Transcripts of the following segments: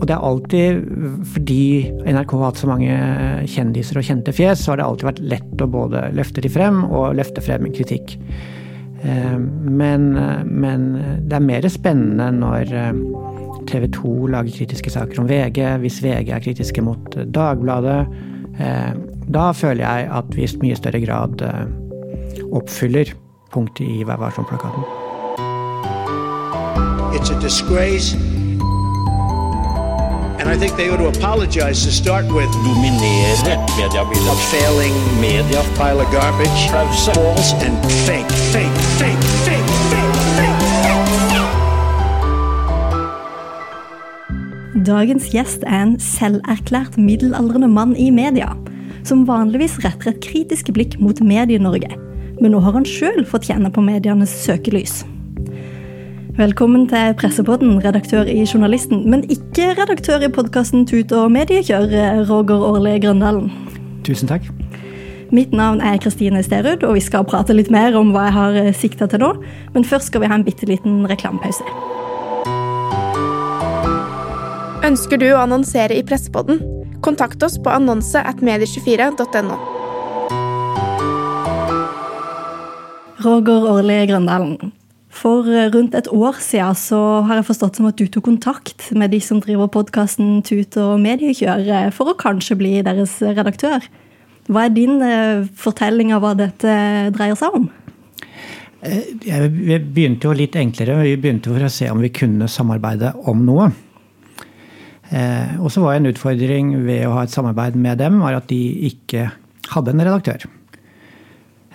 Og det er alltid, fordi NRK har hatt så mange kjendiser og kjente fjes, så har det alltid vært lett å både løfte de frem og løfte frem kritikk. Eh, men, men det er mer spennende når TV 2 lager kritiske saker om VG, hvis VG er kritiske mot Dagbladet. Da føler jeg at vi i mye større grad oppfyller punktet i Vær varsom-plakaten. It's a. And I think they ought to apologize to start with. Dominere mediebildet. A failing media. Pile of garbage. Pause. False and fake, fake, fake, fake, fake, fake. Dagens gjest er en selverklært middelaldrende mann i media, som vanligvis retter et kritisk blikk mot Medie-Norge. Men nå har han sjøl fått kjenne på medienes søkelys. Velkommen til Pressepodden, redaktør i Journalisten, men ikke redaktør i podkasten Tut og mediekjør, Roger Årli Grøndalen. Tusen takk. Mitt navn er Kristine Sterud, og vi skal prate litt mer om hva jeg har eh, sikta til nå. Men først skal vi ha en bitte liten reklamepause. Ønsker du å annonsere i Pressepodden? Kontakt oss på annonse at medie24.no. Roger Årli Grøndalen, for eh, rundt et år siden så har jeg forstått som at du tok kontakt med de som driver podkasten Tut og Mediekjør, eh, for å kanskje bli deres redaktør. Hva er din eh, fortelling av hva dette dreier seg om? Vi begynte jo litt enklere. Vi begynte for å se om vi kunne samarbeide om noe. Og så var en utfordring ved å ha et samarbeid med dem, var at de ikke hadde en redaktør.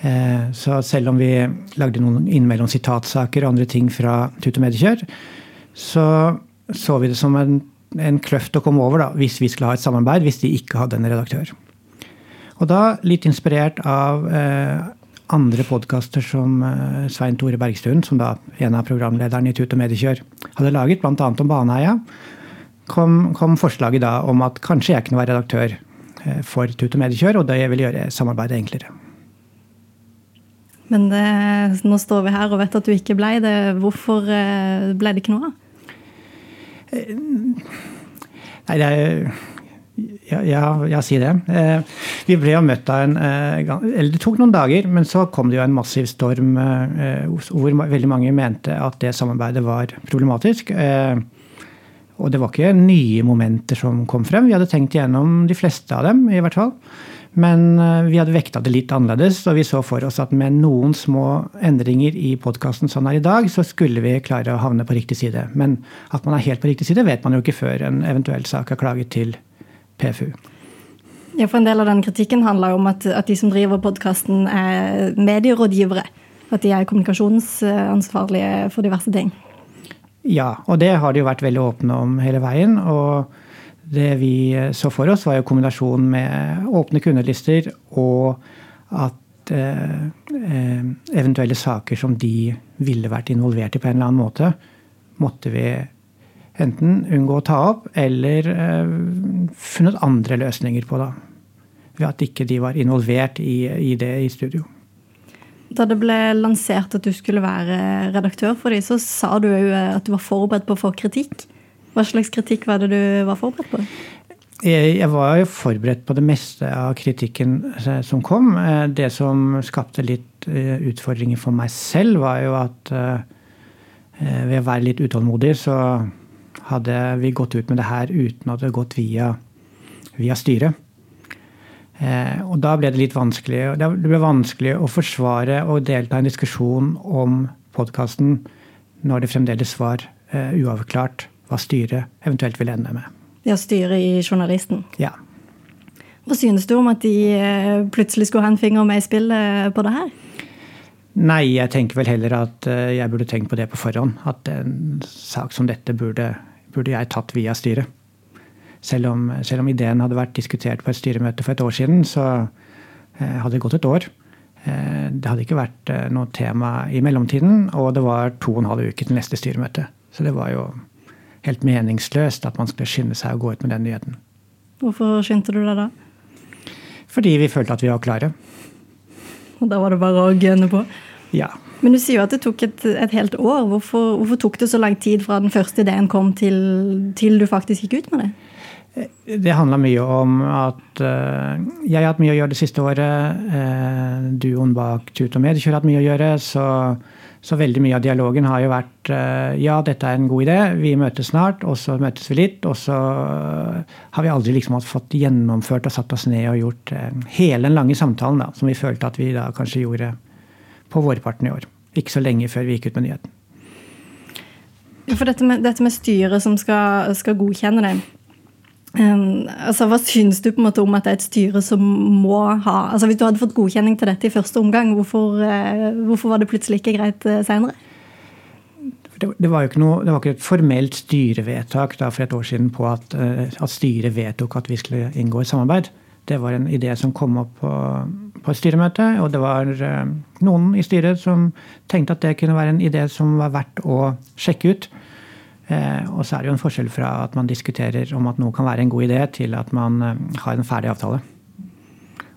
Eh, så selv om vi lagde noen innimellom sitatsaker og andre ting fra Tut og Medikjør, så så vi det som en, en kløft å komme over da, hvis vi skulle ha et samarbeid, hvis de ikke hadde en redaktør. Og da, litt inspirert av eh, andre podkaster som eh, Svein Tore Bergstuen, som da en av programlederne i Tut og Mediekjør hadde laget, bl.a. om Baneheia, kom, kom, forslaget da om at kanskje jeg kunne være redaktør eh, for Tut og Mediekjør, og det ville gjøre samarbeidet enklere. Men det, nå står vi her og vet at du ikke ble det. Hvorfor eh, ble det ikke noe av? Eh, nei, det er ja, ja, ja, si det. Eh, vi ble jo møtt av en Eller det tok noen dager, men så kom det jo en massiv storm hvor veldig mange mente at det samarbeidet var problematisk. Og det var ikke nye momenter som kom frem. Vi hadde tenkt igjennom de fleste av dem, i hvert fall. Men eh, vi hadde vekta det litt annerledes, og vi så for oss at med noen små endringer i podkasten sånn er i dag, så skulle vi klare å havne på riktig side. Men at man er helt på riktig side, vet man jo ikke før en eventuell sak er klaget til PFU. Ja, for En del av den kritikken handler om at, at de som driver podkasten, er medierådgivere. At de er kommunikasjonsansvarlige for diverse ting. Ja, og det har de jo vært veldig åpne om hele veien. og det vi så for oss, var jo kombinasjonen med åpne kundelister og at eh, eh, eventuelle saker som de ville vært involvert i på en eller annen måte, måtte vi enten unngå å ta opp, eller eh, funnet andre løsninger på. da. Ved at ikke de var involvert i, i det i studio. Da det ble lansert at du skulle være redaktør for dem, så sa du òg at du var forberedt på å få kritikk. Hva slags kritikk var det du var forberedt på? Jeg var jo forberedt på det meste av kritikken eh, som kom. Eh, det som skapte litt eh, utfordringer for meg selv, var jo at ved å være litt utålmodig, så hadde vi gått ut med det her uten at det hadde gått via, via styret. Og da ble det litt vanskelig. Det ble vanskelig å forsvare og delta i en diskusjon om podkasten når det fremdeles var uavklart hva styret eventuelt vil ende med. Ja, styret i Journalisten? Ja. Hva synes du om at de eh, plutselig skulle ha en finger med i spillet på det her? Nei, jeg tenker vel heller at eh, jeg burde tenkt på det på forhånd. At en sak som dette burde, burde jeg tatt via styret. Selv om, selv om, ideen hadde vært diskutert på et styremøte for et år siden, så eh, hadde det gått et år. Det hadde ikke vært noe tema i mellomtiden, og det var to og en halv uke til neste styremøte. Så det var jo helt meningsløst at man skulle skynde seg å gå ut med den nyheten. Hvorfor skyndte du deg da? Fordi vi følte at vi var klare. Og da var det bare å gønne på? Ja. Men du sier jo at det tok et, et helt år. Hvorfor, hvorfor, tok det så lang tid fra den første ideen kom til, til du faktisk gikk ut med det? Det handla mye om at uh, jeg har hatt mye å gjøre det siste året. Uh, duoen bak Tut og Mediekjør har hatt mye å gjøre. Så, så, veldig mye av dialogen har jo vært uh, ja, dette er en god idé, vi møtes snart, og så møtes vi litt. Og så har vi aldri liksom fått gjennomført og satt oss ned og gjort hele den lange samtalen da, som vi følte at vi da kanskje gjorde på vårparten i år. Ikke så lenge før vi gikk ut med nyheten. For dette med, dette med styret som skal, skal godkjenne det Altså, Hva syns du på en måte om at det er et styre som må ha altså Hvis du hadde fått godkjenning til dette i første omgang, hvorfor, uh, hvorfor var det plutselig ikke greit uh, seinere? Det, var jo ikke noe, det var ikke et formelt styrevedtak da, for et år siden på at, uh, at, styret vedtok at vi skulle inngå i samarbeid. Det var en idé som kom opp på, på et styremøte, og det var noen i styret som tenkte at det kunne være en idé som var verdt å sjekke ut. Eh, og så er det jo en forskjell fra at man diskuterer om at noe kan være en god idé, til at man eh, har en ferdig avtale.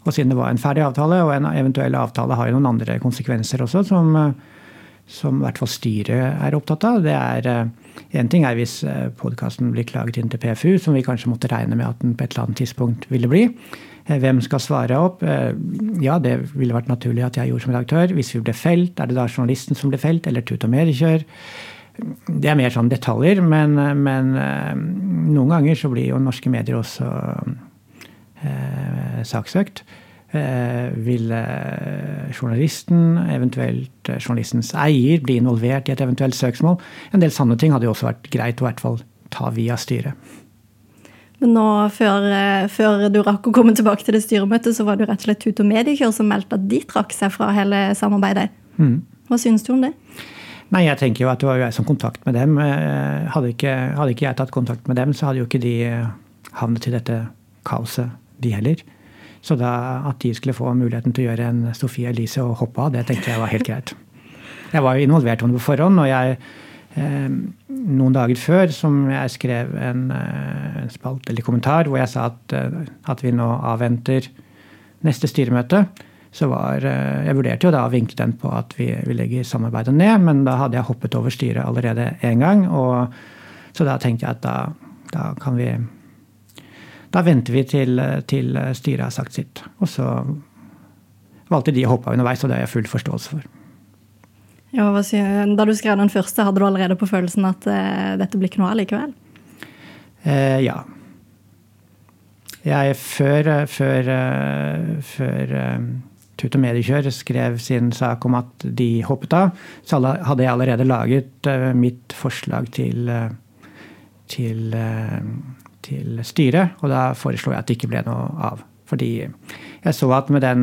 Og siden det var en ferdig avtale, og en eventuell avtale har jo noen andre konsekvenser også, som, eh, som i hvert fall styret er opptatt av. Det er Én ting er hvis podkasten blir klaget inn til PFU, som vi kanskje måtte regne med at den på et eller annet tidspunkt ville bli. Hvem skal svare opp? Ja, det ville vært naturlig at jeg gjorde som redaktør. Hvis vi ble felt, er det da journalisten som ble felt, eller Tut og Mediekjør? Det er mer sånn detaljer, men, men, eh, noen ganger så blir jo norske medier også eh, saksøkt. Eh, vil eh, journalisten, eventuelt eh, journalistens eier, bli involvert i et eventuelt søksmål? En del sanne ting hadde jo også vært greit å i hvert fall ta via styret. Men nå, før, før, du rakk å komme tilbake til det styremøtet, så var du rett og slett ut og Mediekjør som meldte at de trakk seg fra hele samarbeidet. Mm. Hva syns du om det? Nei, jeg tenker jo at det var jo jeg som kontakt med dem. Eh, hadde ikke, hadde ikke, jeg tatt kontakt med dem, så hadde jo ikke de eh, havnet i dette kaoset, de heller. Så da at de skulle få muligheten til å gjøre en Sofie Elise og hoppe av, det tenkte jeg var helt greit. Jeg var jo involvert om på forhånd, og jeg eh, Noen dager før som jeg skrev en, en spalt eller kommentar hvor jeg sa at, at vi nå avventer neste styremøte så var eh, Jeg vurderte jo da å vinkle den på at vi, vi legger samarbeidet ned, men da hadde jeg hoppet over styret allerede én gang. Og, så da tenkte jeg at da, da kan vi Da venter vi til, til, styret har sagt sitt. Og så valgte de å hoppe av underveis, og det har jeg full forståelse for. Ja, da du skrev den første, hadde du allerede på følelsen at uh, dette blir ikke noe av likevel? Uh, ja. Jeg før, før, før Tut og Mediekjør skrev sin sak om at de hoppet av, så hadde jeg allerede laget eh, mitt forslag til, eh, til, eh, til styret. Og da foreslo jeg at det ikke ble noe av. Fordi jeg så at med den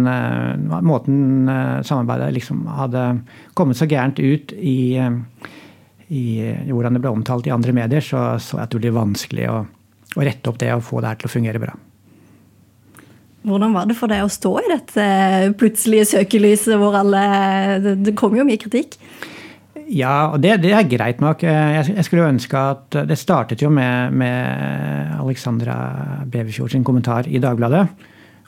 måten samarbeidet liksom hadde kommet så gærent ut i, i hvordan det ble omtalt i andre medier, så så jeg at det ble vanskelig å, å rette opp det og få det her til å fungere bra. Hvordan var det for deg å stå i dette plutselige søkelyset hvor alle Det kom jo mye kritikk? Ja, og det, det, er greit nok. Jeg, jeg skulle ønske at Det startet jo med, med Alexandra Beverfjord sin kommentar i Dagbladet.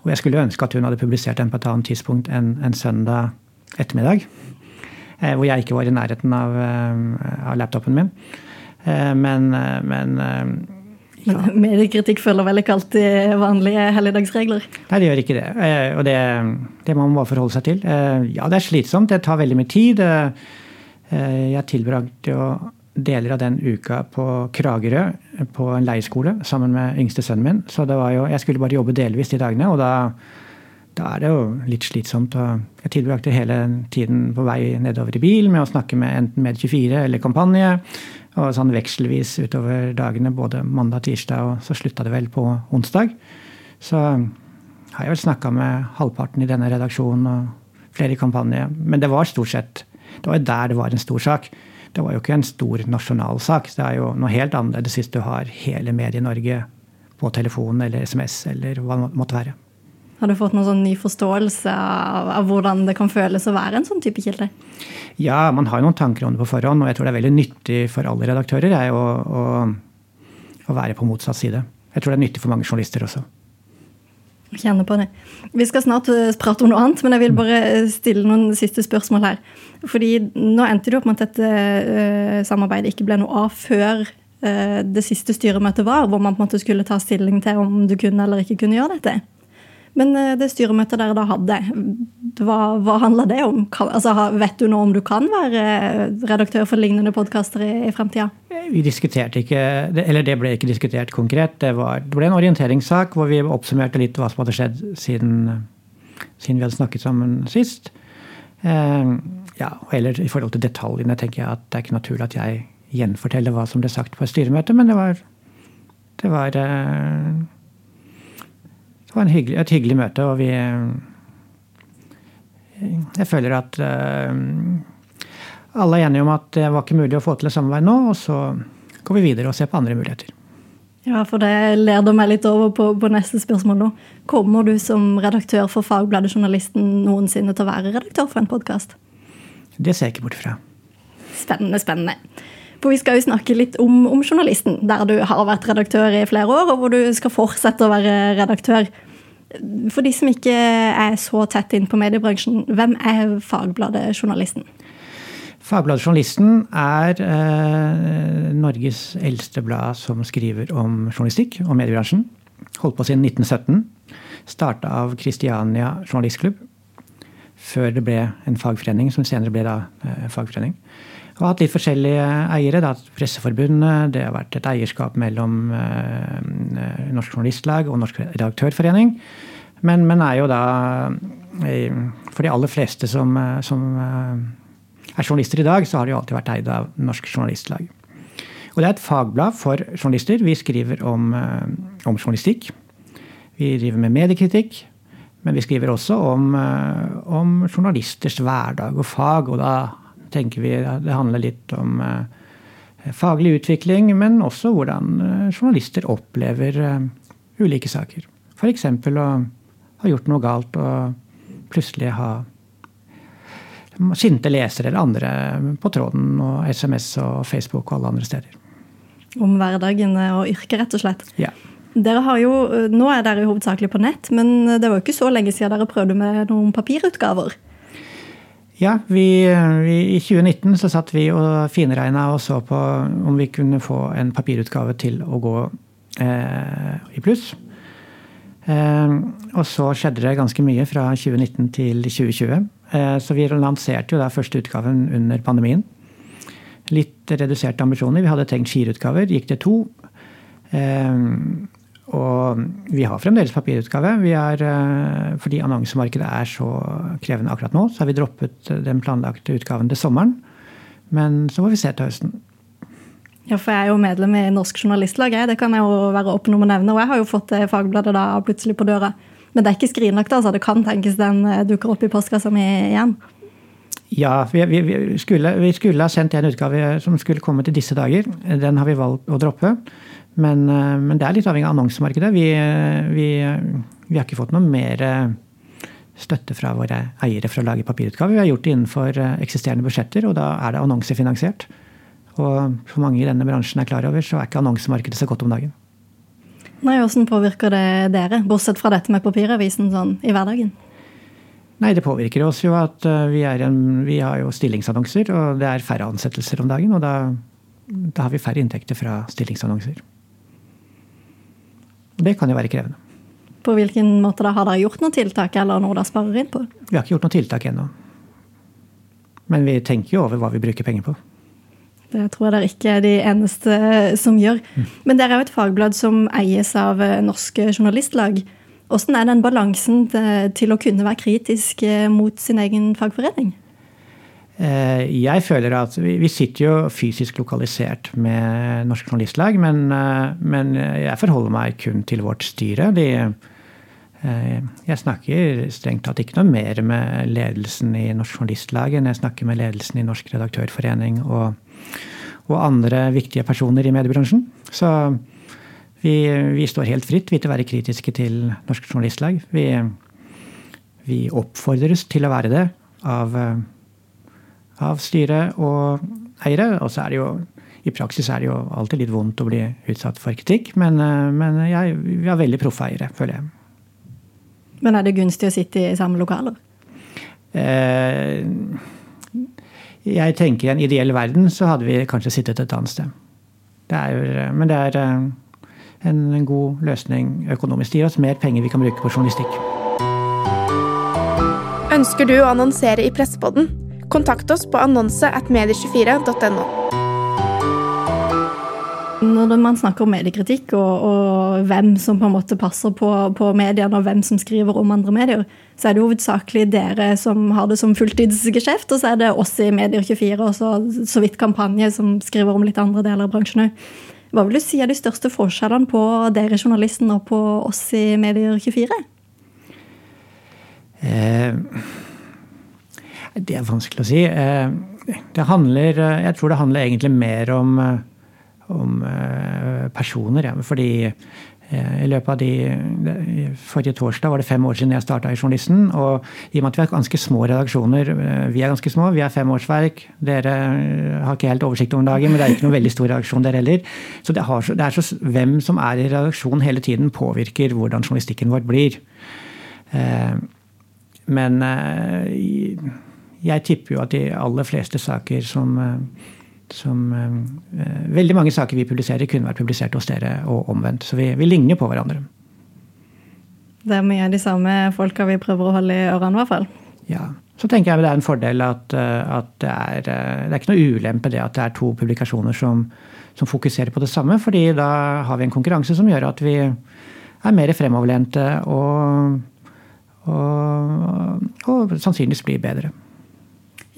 Og jeg skulle ønske at hun hadde publisert den på et annet tidspunkt enn en søndag ettermiddag. Eh, hvor jeg ikke var i nærheten av, eh, av laptopen min. Eh, men, men men mediekritikk følger vel ikke alltid vanlige helligdagsregler? Nei, det gjør ikke det. Eh, og det, det må man bare forholde seg til. Eh, ja, det er slitsomt. Det tar veldig mye tid. Eh, jeg tilbrakte jo deler av den uka på Kragerø på en leirskole sammen med yngste sønnen min. Så det var jo, jeg skulle bare jobbe delvis de dagene, og da, da er det jo litt slitsomt. Og jeg tilbrakte hele tiden på vei nedover i bil med å snakke med enten Med24 eller Kampanje. Og sånn vekselvis utover dagene, både mandag tirsdag, og så slutta det vel på onsdag. Så har jeg vel snakka med halvparten i denne redaksjonen og flere i kampanje. Men det var stort sett Det var der det var en stor sak. Det var jo ikke en stor nasjonal sak. Det er jo noe helt annerledes hvis du har hele Medie-Norge på telefonen eller SMS eller hva det måtte være. Har du fått noen sånn ny forståelse av, av, hvordan det kan føles å være en sånn type kilde? Ja, man har noen tanker om det på forhånd, og jeg tror det er veldig nyttig for alle redaktører jeg, å, å, å, være på motsatt side. Jeg tror det er nyttig for mange journalister også. Kjenner på det. Vi skal snart eh, prate om noe annet, men jeg vil bare eh, stille noen siste spørsmål her. Fordi nå endte det opp med at dette uh, samarbeidet ikke ble noe av før det siste styremøtet var, hvor man på en måte skulle ta stilling til om du kunne eller ikke kunne gjøre dette. Men uh, det styremøtet dere da hadde, hva, hva handla det om? Altså, vet du nå om du kan være redaktør for lignende podkaster i, i fremtida? Vi diskuterte ikke, eller Det ble ikke diskutert konkret. Det, var, det ble en orienteringssak hvor vi oppsummerte litt hva som hadde skjedd siden, siden vi hadde snakket sammen sist. Eh, ja, eller I forhold til detaljene tenker jeg at det er ikke naturlig at jeg gjenforteller hva som ble sagt på et styremøte, men det var, det var, eh, det var hyggelig, et hyggelig møte, og vi eh, Jeg føler at alle er enige om at det var ikke mulig å få til et samarbeid nå, og så går vi videre og ser på andre muligheter. Ja, for det leder meg litt over på, på, neste spørsmål nå. Kommer du som redaktør for Fagbladet Journalisten noensinne til å være redaktør for en podkast? Det ser jeg ikke bort fra. Spennende, spennende. For vi skal jo snakke litt om, om, journalisten, der du har vært redaktør i flere år, og hvor du skal fortsette å være redaktør. For de som ikke er så tett inn på mediebransjen, hvem er Fagbladet Journalisten? Fagbladet Journalisten er eh, Norges eldste blad som skriver om journalistikk og mediebransjen. Holdt på siden 1917. Starta av Kristiania Journalistklubb. Før det ble en fagforening, som senere ble da eh, fagforening. Og hatt litt forskjellige eiere. Det har vært Presseforbundet, det har vært et eierskap mellom eh, Norsk Journalistlag og Norsk Redaktørforening. Men, men er jo da eh, For de aller fleste som, eh, som er journalister i dag, så har de jo alltid vært eid av Norsk Journalistlag. Og det er et fagblad for journalister. Vi skriver om, om journalistikk. Vi driver med mediekritikk. Men vi skriver også om, om, journalisters hverdag og fag. Og da tenker vi det handler litt om eh, faglig utvikling, men også hvordan journalister opplever ulike saker. F.eks. å ha gjort noe galt og plutselig ha sinte lesere eller andre på tråden og SMS og Facebook og alle andre steder. Om hverdagen og yrket, rett og slett. Ja. Dere har jo, Nå er dere hovedsakelig på nett, men det var jo ikke så lenge siden dere prøvde med noen papirutgaver? Ja, vi, vi, i 2019 så satt vi og finregna og så på om vi kunne få en papirutgave til å gå eh, i pluss. Eh, og så skjedde det ganske mye fra 2019 til 2020. Eh, så vi lanserte jo da første utgaven under pandemien. Litt reduserte ambisjoner. Vi hadde tenkt fire utgaver, gikk til to. Eh, og vi har fremdeles papirutgave. Vi er, eh, fordi annonsemarkedet er så krevende akkurat nå, så har vi droppet den planlagte utgaven til sommeren. Men så får vi se til høsten. Ja, for jeg er jo medlem i Norsk Journalistlag. Det kan jeg jo være åpen om å nevne. Og jeg har jo fått fagbladet da plutselig på døra. Men det er ikke skrinlagt, altså. Det kan tenkes den eh, dukker opp i postkassa mi igjen. Ja, vi, vi, vi, skulle, vi, skulle, ha sendt en utgave som skulle komme til disse dager. Den har vi valgt å droppe. Men, eh, men det er litt avhengig av annonsemarkedet. Vi, har ikke fått noe mer eh, støtte fra våre eiere for å lage papirutgave. Vi har gjort det innenfor eksisterende budsjetter, og da er det annonsefinansiert. Og for mange i denne bransjen er klar over, så er ikke annonsemarkedet så godt om dagen. Nei, Hvordan påvirker det dere, bortsett fra dette med papiravisen sånn, i hverdagen? Nei, Det påvirker oss jo at eh, vi, en, vi, har jo stillingsannonser, og det er færre ansettelser om dagen. Og da, da har vi færre inntekter fra stillingsannonser. Det kan jo være krevende. På hvilken måte da? Har dere gjort noen tiltak, eller noe dere sparer inn på? Vi har ikke gjort noen tiltak ennå. Men vi tenker jo over hva vi bruker penger på. Det tror jeg dere ikke er de eneste som gjør. Men dere er jo et fagblad som eies av eh, Norske Journalistlag. Hvordan er den balansen til å kunne være kritisk eh, mot sin egen fagforening? Eh, jeg føler at Vi sitter jo fysisk lokalisert med Norsk Journalistlag, men, men jeg forholder meg kun til vårt styre. De, jeg snakker strengt tatt ikke noe mer med ledelsen i Norsk Journalistlag enn jeg snakker med ledelsen i Norsk Redaktørforening og og andre viktige personer i mediebransjen. Så vi, vi står helt fritt vi til å være kritiske til Norsk Journalistlag. Vi, vi oppfordres til å være det av, av styre og eiere. Og så er det jo i praksis er det jo alltid litt vondt å bli utsatt for kritikk, men, men jeg, vi har veldig proffe eiere, føler jeg. Men er det gunstig å sitte i samme lokaler? Eh, jeg tenker i en ideell verden så hadde vi kanskje sittet et annet sted. Det er, men det er eh, en god løsning økonomisk. Det gir oss mer penger vi kan bruke på journalistikk. Ønsker du å annonsere i Pressepodden? Kontakt oss på annonse at medie24.no. Når man snakker om mediekritikk og, og, hvem som på en måte passer på, på mediene, og hvem som skriver om andre medier, så er det hovedsakelig dere som har det som fulltidsgeskjeft, og så er det oss i Medier24 og så, så vidt Kampanje som skriver om litt andre deler av bransjen òg. Hva vil du si er de største forskjellene på dere journalisten og på oss i Medier24? Eh, det er vanskelig å si. Eh, det handler Jeg tror det handler egentlig mer om om eh, personer. Ja. Fordi eh, i løpet av de, Forrige torsdag var det fem år siden jeg starta i Journalisten. Og i og med at vi er ganske små redaksjoner eh, Vi er ganske små, vi er fem årsverk. Dere har ikke helt oversikt over dagen, men det er ikke noen veldig stor redaksjon, der heller. Så det, har, det er så, hvem som er i redaksjon hele tiden, påvirker hvordan journalistikken vår blir. Men jeg tipper jo at de aller fleste saker som som eh, Veldig mange saker vi publiserer, kunne vært publisert hos dere, og omvendt. Så vi, vi ligner på hverandre. Det er mye av de samme folka vi prøver å holde i ørene, i hvert fall. Ja. Så tenker jeg det er en fordel at, eh, at det, er, eh, det er ikke noe ulempe det at det er to publikasjoner som, som, fokuserer på det samme, fordi da har vi en konkurranse som gjør at vi er mer fremoverlente og, og, og sannsynligvis blir bedre.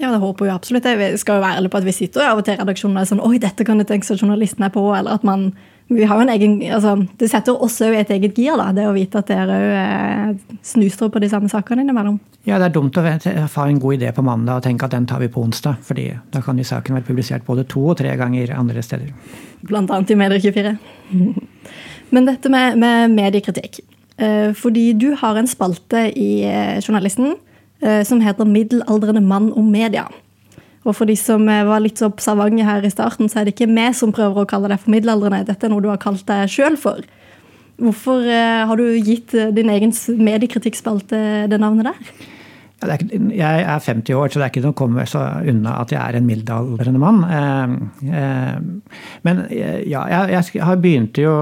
Ja, det håper jeg absolutt. Jeg skal jo være ærlig på at vi sitter jo av og til i redaksjonen og er sånn Oi, dette kan jeg tenke seg journalisten er på. Eller at man vi har jo en egen, altså, Det setter oss òg i et eget gir, da, det å vite at dere òg snuser på de samme sakene innimellom. Ja, det er dumt å ha en god idé på mandag og tenke at den tar vi på onsdag. fordi da kan de saken være publisert både to og tre ganger andre steder. Blant annet i Medier24. Men dette med, med mediekritikk. Eh, fordi du har en spalte i eh, Journalisten Eh, som heter 'Middelaldrende mann og media'. Og for de som eh, var litt så observante her i starten, så er det ikke vi som prøver å kalle deg for middelaldrende. Dette er noe du har kalt deg sjøl for. Hvorfor eh, har du gitt din egen mediekritikkspalte det navnet der? Er, jeg er 50 år, så det er ikke noe å komme så unna at jeg er en middelaldrende mann. Men ja, jeg begynte jo,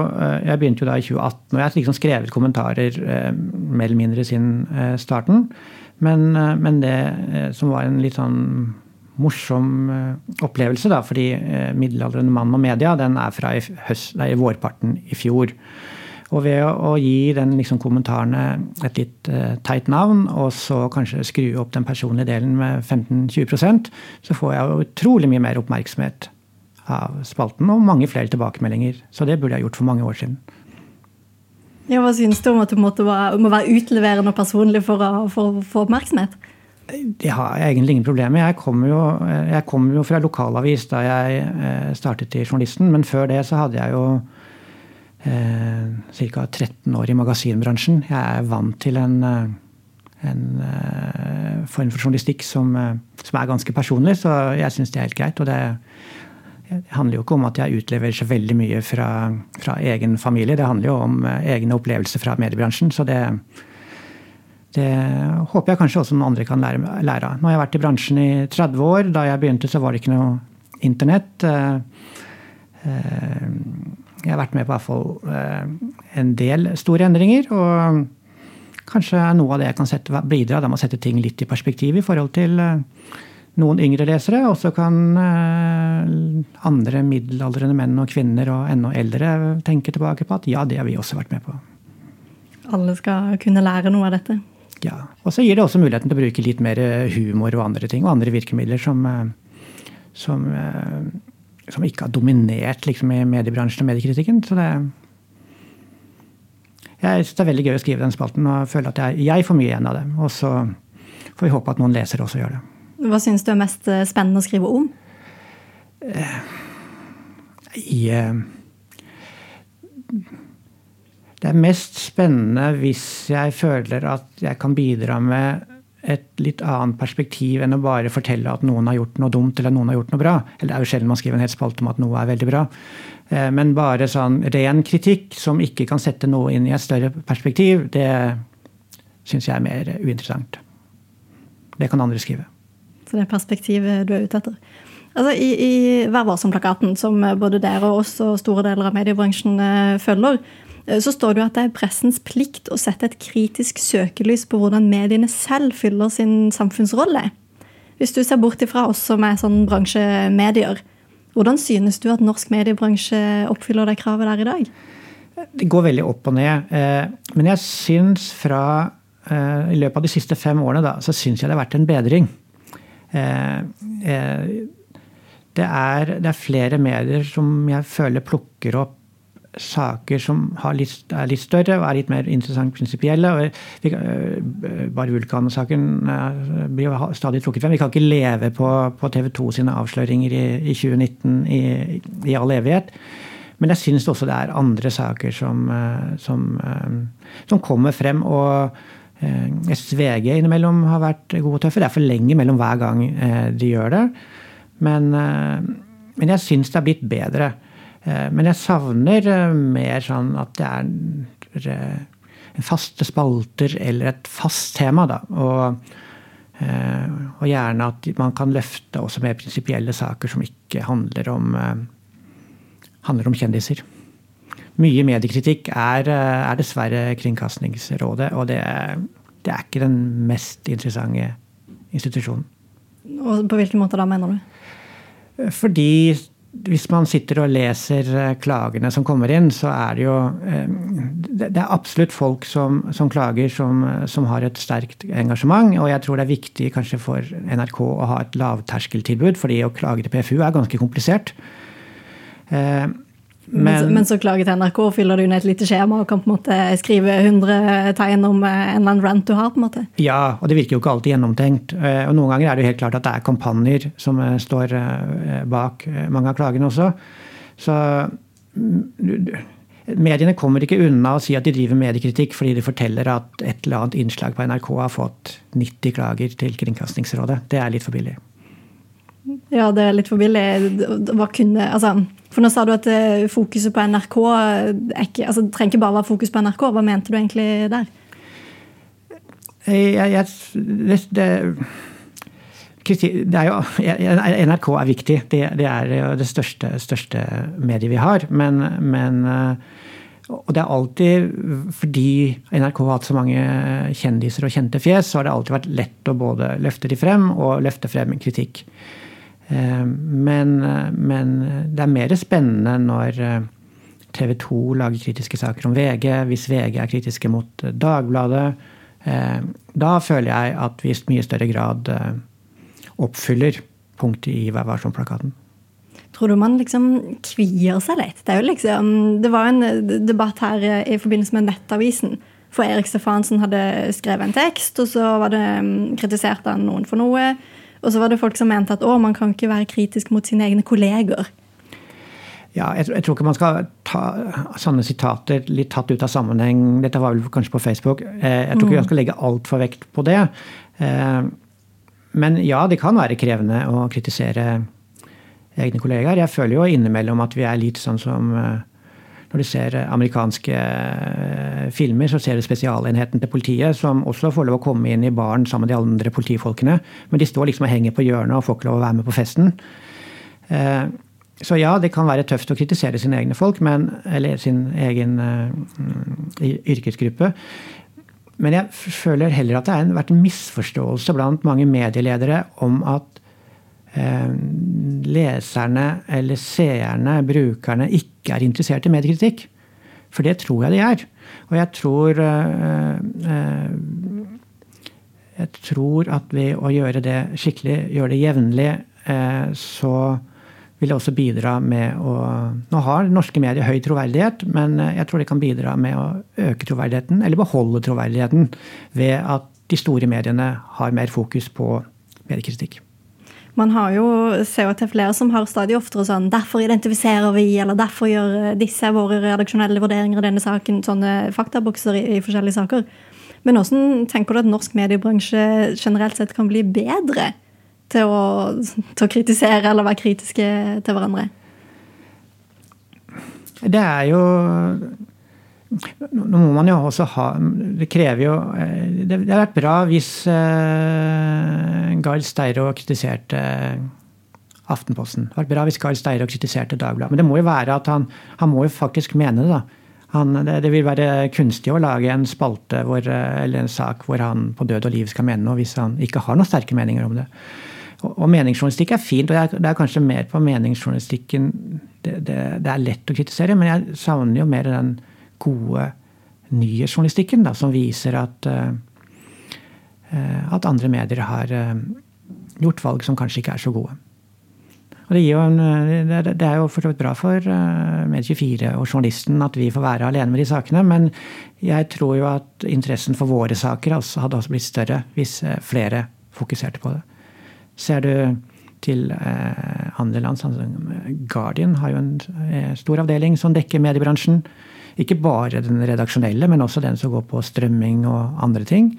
jeg begynte jo da i 2018, og jeg har liksom skrevet kommentarer mer eller mindre siden starten. Men, eh, men, det eh, som var en litt sånn morsom eh, opplevelse, da, fordi 'Middelaldrende mann og media' den er fra i, høst, nei, vårparten i fjor. Og ved å, gi den liksom, kommentarene et litt teit navn, og så kanskje skru opp den personlige delen med 15-20% så får jeg utrolig mye mer oppmerksomhet av spalten, og mange flere tilbakemeldinger. Så det burde jeg gjort for mange år siden. Ja, Hva syns du om at du måtte må være utleverende og personlig for å få oppmerksomhet? Det har jeg egentlig ingen problemer. Jeg kom, jo, jeg kom jo fra lokalavis da jeg eh, startet i Journalisten, men før det så hadde jeg jo eh, ca. 13 år i magasinbransjen. Jeg er vant til en, eh, en eh, form for journalistikk som, som, er ganske personlig, så jeg syns det er helt greit. og det det handler jo ikke om at jeg utleverer så veldig mye fra, fra, egen familie. Det handler jo om eh, egne opplevelser fra mediebransjen. Så det, det håper jeg kanskje også noen andre kan lære, lære, av. Nå har jeg vært i bransjen i 30 år. Da jeg begynte, så var det ikke noe internett. Eh, eh, jeg har vært med på hvert fall en del store endringer. Og kanskje noe av det jeg kan sette, bidra med å sette ting litt i perspektiv i forhold til noen yngre lesere, og så kan eh, andre middelaldrende menn og kvinner og enda eldre tenke tilbake på at ja, det har vi også vært med på. Alle skal kunne lære noe av dette? Ja. Og så gir det også muligheten til å bruke litt mer humor og andre ting, og andre virkemidler som, eh, som, eh, som ikke har dominert liksom, i mediebransjen og mediekritikken. Så det jeg syns det er veldig gøy å skrive den spalten og føler at jeg, jeg får mye igjen av det. Og så får vi håpe at noen lesere også gjør det. Hva syns du er mest eh, spennende å skrive om? I, eh, det er mest spennende hvis jeg føler at jeg kan bidra med et litt annet perspektiv enn å bare fortelle at noen har gjort noe dumt eller noen har gjort noe bra. Eller det er jo sjelden man skriver en hel spalte om at noe er veldig bra. Eh, men bare sånn ren kritikk som ikke kan sette noe inn i et større perspektiv, det syns jeg er mer uinteressant. Det kan andre skrive. Så det er perspektivet du er ute etter. Altså, I, i Vær varsom-plakaten, som både dere og oss og store deler av mediebransjen eh, følger, eh, så står det jo at det er pressens plikt å sette et kritisk søkelys på hvordan mediene selv fyller sin samfunnsrolle. Hvis du ser bort ifra oss som er sånn bransjemedier, hvordan synes du at norsk mediebransje oppfyller det kravet der i dag? Det går veldig opp og ned. Eh, men jeg syns fra i løpet av de siste fem årene da, så syns jeg det har vært en bedring. Det er, det er, flere medier som jeg føler plukker opp saker som litt, er litt større og er litt mer interessant prinsipielle. Øh, bare Vulkan-saken jo blir stadig trukket frem. Vi kan ikke leve på, på TV 2 sine avsløringer i, i 2019 i, i, all evighet. Men jeg syns også det er andre saker som, som, som kommer frem. og jeg syns VG innimellom har vært gode og tøffe. Det er for lenge mellom hver gang de gjør det. Men, eh, men jeg syns det er blitt bedre. Eh, men jeg savner eh, mer sånn at det er faste spalter eller et fast tema. da, og, og gjerne at man kan løfte også mer prinsipielle saker som ikke handler om, handler om kjendiser. Mye mediekritikk er, er dessverre Kringkastingsrådet, og det, det, er ikke den mest interessante institusjonen. Og På hvilken måte da, mener du? Fordi hvis man sitter og leser eh, klagene som kommer inn, så er det jo eh, Det er absolutt folk som, som klager som, som, har et sterkt engasjement. Og jeg tror det er viktig kanskje for NRK å ha et lavterskeltilbud, fordi å klage til PFU er ganske komplisert. Eh, men, men, så klager til NRK, fyller du inn et lite skjema og kan på en måte skrive 100 tegn om eh, en eller annen rant du har? på en måte. Ja, og det virker jo ikke alltid gjennomtenkt. Eh, og noen ganger er det jo helt klart at det er kampanjer som eh, står bak mange av klagene også. Så mm, mediene kommer ikke unna å si at de driver mediekritikk fordi de forteller at et eller annet innslag på NRK har fått 90 klager til Kringkastingsrådet. Det er litt for billig. Ja, det er litt for billig. Hva kunne, altså, for nå sa du at eh, fokuset på NRK ikke, altså, det trenger ikke bare være fokus på NRK. Hva mente du egentlig der? Jeg, jeg, det, det, er jo, NRK er viktig. Det, det er jo det største, største, mediet vi har. Men, men eh, og det er alltid fordi NRK har hatt så mange kjendiser og kjente fjes, så har det alltid vært lett å både løfte de frem og løfte frem kritikk. Eh, men, eh, men, det er mer spennende når eh, TV 2 lager kritiske saker om VG, hvis VG er kritiske mot Dagbladet. Da føler jeg at vi i mye større grad oppfyller punktet i Vær varsom-plakaten. Tror du man liksom kvier seg litt? Det, liksom, det var en debatt her i forbindelse med Nettavisen. For Erik Stefansen hadde skrevet en tekst, og så var det kritiserte kritisert av noen for noe. Og så var det folk som mente at å, man kan ikke være kritisk mot sine egne kolleger. Ja, jeg, jeg, tror ikke man skal ta sånne sitater litt tatt ut av sammenheng. Dette var vel kanskje på Facebook. Eh, jeg tror ikke mm. man skal legge altfor vekt på det. Eh, men ja, det kan være krevende å kritisere egne kollegaer. Jeg føler jo innimellom at vi er litt sånn som eh, når du ser amerikanske eh, filmer, så ser du spesialenheten til politiet, som også får lov å komme inn i baren sammen med de andre politifolkene. Men de står liksom og henger på hjørnet og får ikke lov å være med på festen. Eh, så ja, det kan være tøft å kritisere sine egne folk, men, eller sin egen yrkesgruppe. Men jeg føler heller at det har vært en misforståelse blant mange medieledere om at Eh, leserne eller seerne, brukerne, ikke er interessert i mediekritikk. For det tror jeg de er. Og jeg tror eh, eh, Jeg tror at ved å gjøre det skikkelig, gjøre det jevnlig, så vil det også bidra med å Nå har norske medier høy troverdighet, men jeg tror det kan bidra med å øke troverdigheten, eller beholde troverdigheten, ved at de store mediene har mer fokus på mediekritikk. Man har jo, ser jo til flere som har stadig oftere sånn 'Derfor identifiserer vi', eller 'derfor gjør disse våre redaksjonelle vurderinger i denne saken', sånne faktabokser i, i forskjellige saker. Men hvordan tenker du at norsk mediebransje generelt sett kan bli bedre til å, til å kritisere eller være kritiske til hverandre? Det er jo nå må man jo også ha Det krever jo Det, hadde vært bra hvis uh, Gahr Steiro kritiserte Aftenposten. Det har vært bra hvis Gahr Steiro kritiserte Dagbladet. Men det må jo være at han, han må jo faktisk mene det, da. Han, det, det, vil være kunstig å lage en spalte hvor, eller en sak hvor han på død og liv skal mene noe, hvis han ikke har noen sterke meninger om det. Og, og meningsjournalistikk er fint, og det er, det er kanskje mer på meningsjournalistikken det, det, det, er lett å kritisere, men jeg savner jo mer den gode nyhetsjournalistikken, da, som viser at, uh, at andre medier har uh, gjort valg som kanskje ikke er så gode. Og det, en, det, er jo for så vidt bra for uh, Med24 og journalisten at vi får være alene med de sakene, men jeg tror jo at interessen for våre saker altså, hadde også blitt større hvis flere fokuserte på det. Ser du til eh, andre land. Sånn Guardian har jo en eh, stor avdeling som dekker mediebransjen. Ikke bare den redaksjonelle, men også den som går på strømming og andre ting.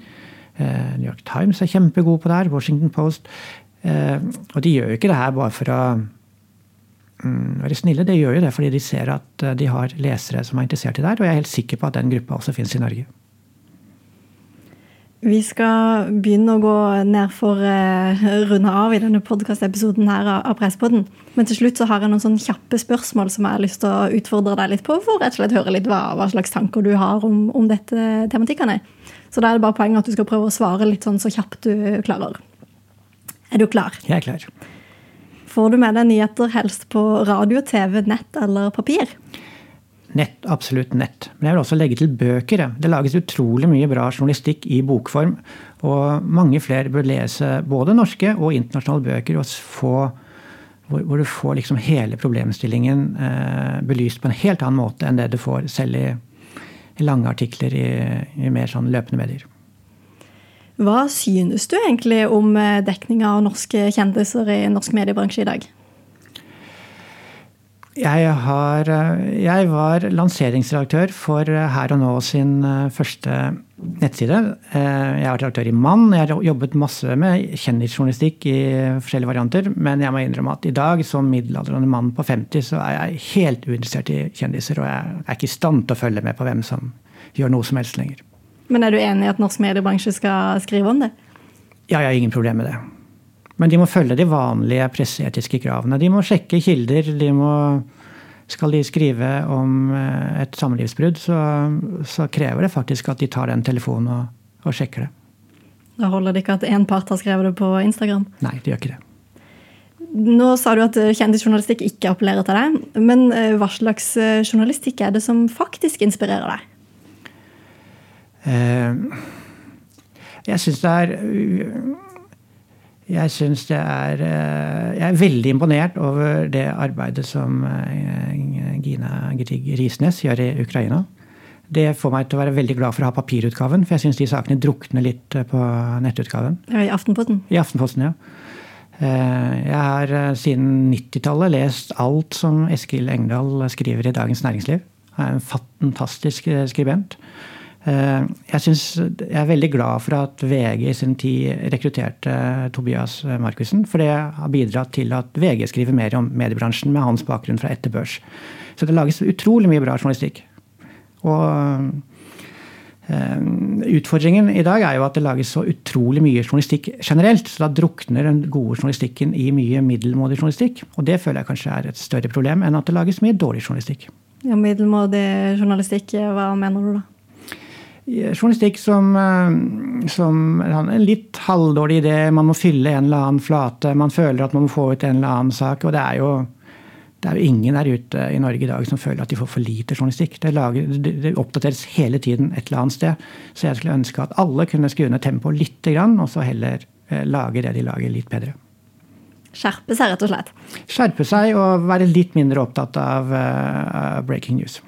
Eh, New York Times er kjempegod på det her. Washington Post. Og de gjør jo ikke det her bare for å mm, være snille. De gjør jo det fordi de ser at de har lesere som er interessert i det her. Og jeg er helt sikker på at den gruppa også finnes i Norge. Vi skal begynne å gå ned for uh, runde av i denne podkastepisoden her av Presspodden. Men til slutt så har jeg noen sånn kjappe spørsmål som jeg har lyst til å utfordre deg litt på. For rett og slett høre litt hva, hva slags tanker du har om, om dette tematikkene. Så da er det bare poenget at du skal prøve å svare litt sånn så kjapt du klarer. Er du klar? Jeg er klar. Får du med deg nyheter helst på radio, TV, nett eller papir? Nett, absolutt nett. Men jeg vil også legge til bøker. Det lages utrolig mye bra journalistikk i bokform. Og mange flere bør lese både norske og internasjonale bøker og få, hvor, hvor, du får liksom hele problemstillingen eh, belyst på en helt annen måte enn det du får selv i, i lange artikler i, i, mer sånn løpende medier. Hva synes du egentlig om eh, dekninga av norske kjendiser i norsk mediebransje i dag? Jeg, har, eh, jeg, var lanseringsredaktør for eh, Her og Nå sin eh, første nettside. Jeg har vært redaktør i Mann. Jeg har jobbet masse med kjendisjournalistikk i forskjellige varianter. Men jeg må innrømme at i dag, som middelaldrende mann på 50, så er jeg helt uinteressert i kjendiser. Og jeg er ikke i stand til å følge med på hvem som gjør noe som helst lenger. Men er du enig i at norsk mediebransje skal skrive om det? Ja, jeg har ingen problem med det. Men de må følge de vanlige presseetiske kravene. De må sjekke kilder. de må skal de skrive om eh, et samlivsbrudd, så, så, krever det faktisk at de tar den telefonen og, og sjekker det. Da holder det ikke at én part har skrevet det på Instagram? Nei, det gjør ikke det. Nå sa du at eh, kjendisjournalistikk ikke appellerer til deg. Men eh, hva slags journalistikk er det som faktisk inspirerer deg? Jeg syns det er jeg syns det er eh, Jeg er veldig imponert over det arbeidet som eh, Gina Grieg Risnes gjør i Ukraina. Det får meg til å være veldig glad for å ha papirutgaven, for jeg syns de sakene drukner litt eh, på nettutgaven. I Aftenposten? I Aftenposten, ja. Jeg har siden 90-tallet lest alt som Eskil Engdahl skriver i Dagens Næringsliv. Han er en fantastisk skribent. Eh, jeg, synes, jeg, er veldig glad for at VG i sin tid rekrutterte Tobias Markussen. For det har bidratt til at VG skriver mer om mediebransjen med hans bakgrunn fra etterbørs. Så det lages utrolig mye bra journalistikk. Og eh, utfordringen i dag er jo at det lages så utrolig mye journalistikk generelt. Så da drukner den gode journalistikken i mye middelmådig journalistikk. Og det føler jeg kanskje er et større problem enn at det lages mye dårlig journalistikk. Ja, Middelmådig journalistikk, hva mener du da? Journalistikk som, eh, som en litt halvdårlig idé. Man må fylle en eller annen flate. Man føler at man må få ut en eller annen sak. Og det er jo, det er jo ingen der ute i Norge i dag som føler at de får for lite journalistikk. Det, lager, det, oppdateres hele tiden et eller annet sted. Så jeg skulle ønske at alle kunne skru ned tempoet litt, og så heller eh, lage det de lager, litt bedre. Skjerpe seg, rett og slett? Skjerpe seg og være litt mindre opptatt av uh, breaking news.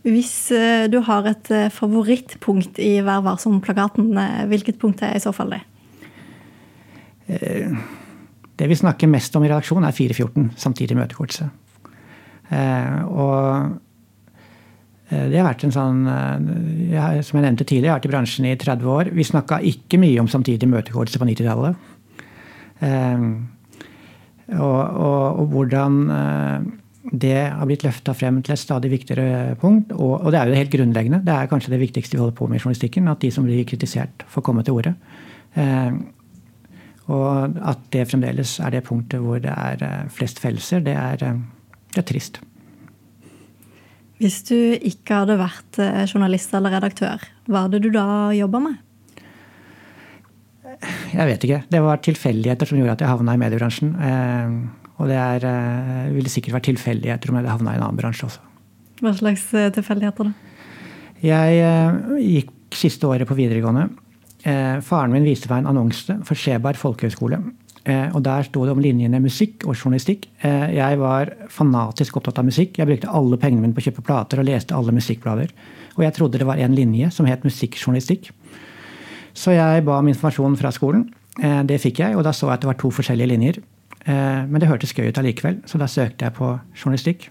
Hvis eh, du har et eh, favorittpunkt i Vær varsom-plakaten, eh, hvilket punkt er i så fall det? Det vi snakker mest om i redaksjonen, er 414, samtidig møtekortse. Og det har vært en sånn Som jeg nevnte tidligere, jeg har vært i bransjen i 30 år. Vi snakka ikke mye om samtidig møtekortse på 90-tallet. Og, og, og, hvordan det har blitt løfta frem til et stadig viktigere punkt. Og, og, det er jo helt grunnleggende. Det er kanskje det viktigste vi holder på med i journalistikken. At de som blir kritisert, får komme til orde. Eh, og at det fremdeles er det punktet hvor det er eh, flest fellelser, det er, eh, det er trist. Hvis du ikke hadde vært eh, journalist eller redaktør, hva hadde du da jobba med? Jeg vet ikke. Det var tilfeldigheter som gjorde at jeg havna i mediebransjen. Og det er, ville sikkert vært tilfeldigheter om jeg hadde havna i en annen bransje også. Hva slags tilfeldigheter, da? Jeg gikk siste året på videregående. Faren min viste meg en annonse for Skjeberg folkehøgskole. Eh, og Der sto det om linjene musikk og journalistikk. Eh, jeg var fanatisk opptatt av musikk. Jeg brukte alle pengene mine på å kjøpe plater og leste alle musikkblader. Og jeg trodde det var en linje som het musikkjournalistikk. Så jeg ba om informasjon fra skolen. Eh, det fikk jeg, og da så jeg at det var to forskjellige linjer. Men det hørtes gøy ut allikevel, så da søkte jeg på journalistikk.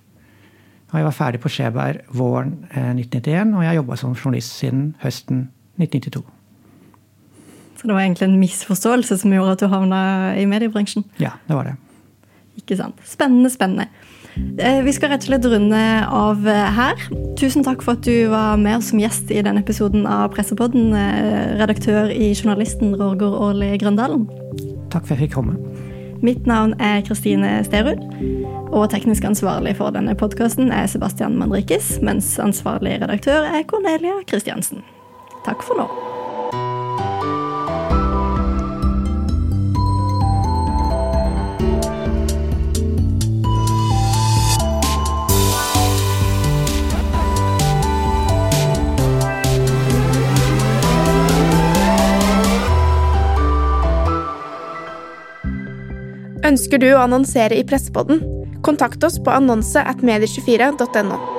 Og jeg var ferdig på Skjeberg våren 1991, og jeg har jobba som journalist siden høsten 1992. Så det var egentlig en misforståelse som gjorde at du havna i mediebransjen? Ja, det var det. Ikke sant. Spennende, spennende. Eh, vi skal rett og slett runde av eh, her. Tusen takk for at du var med som gjest i denne episoden av Pressepodden, eh, redaktør i Journalisten Roger Årli Grøndalen. Takk for at jeg fikk komme. Mitt navn er Kristine Sterud, og teknisk ansvarlig for denne podkasten er Sebastian Mandrikis, mens ansvarlig redaktør er Cornelia Kristiansen. Takk for nå. Ønsker du å annonsere i Pressepodden? Kontakt oss på annonse at medie24.no.